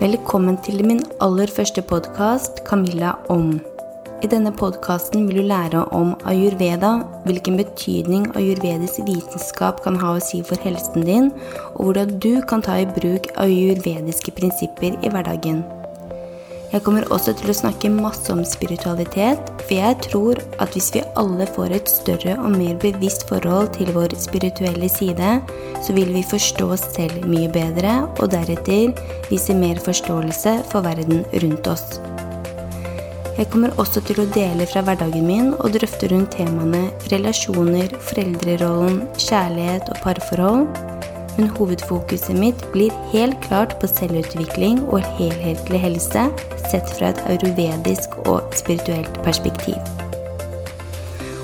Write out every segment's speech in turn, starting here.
Velkommen til min aller første podkast, Camilla om. I denne podkasten vil du lære om ayurveda, hvilken betydning ayurvedisk vitenskap kan ha å si for helsen din, og hvordan du kan ta i bruk ayurvediske prinsipper i hverdagen. Jeg kommer også til å snakke masse om spiritualitet, for jeg tror at hvis vi alle får et større og mer bevisst forhold til vår spirituelle side, så vil vi forstå oss selv mye bedre, og deretter vise mer forståelse for verden rundt oss. Jeg kommer også til å dele fra hverdagen min og drøfte rundt temaene relasjoner, foreldrerollen, kjærlighet og parforhold men hovedfokuset mitt blir helt klart på selvutvikling og helhetlig helse sett fra et aurovedisk og spirituelt perspektiv.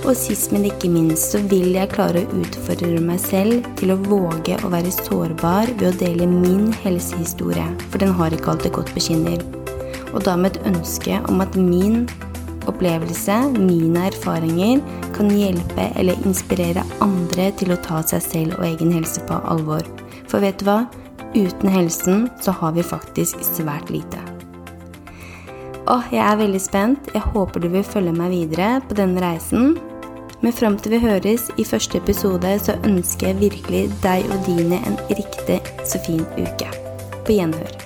Og sist, men ikke minst, så vil jeg klare å utfordre meg selv til å våge å være sårbar ved å dele min helsehistorie, for den har ikke alltid gått på skinner. Og da med et ønske om at min opplevelse, mine erfaringer, kan hjelpe eller inspirere andre til å ta seg selv og egen helse på alvor. For vet du hva? Uten helsen så har vi faktisk svært lite. Åh, jeg er veldig spent. Jeg håper du vil følge meg videre på denne reisen. Men fram til vi høres i første episode, så ønsker jeg virkelig deg og dine en riktig så fin uke. På gjenhør.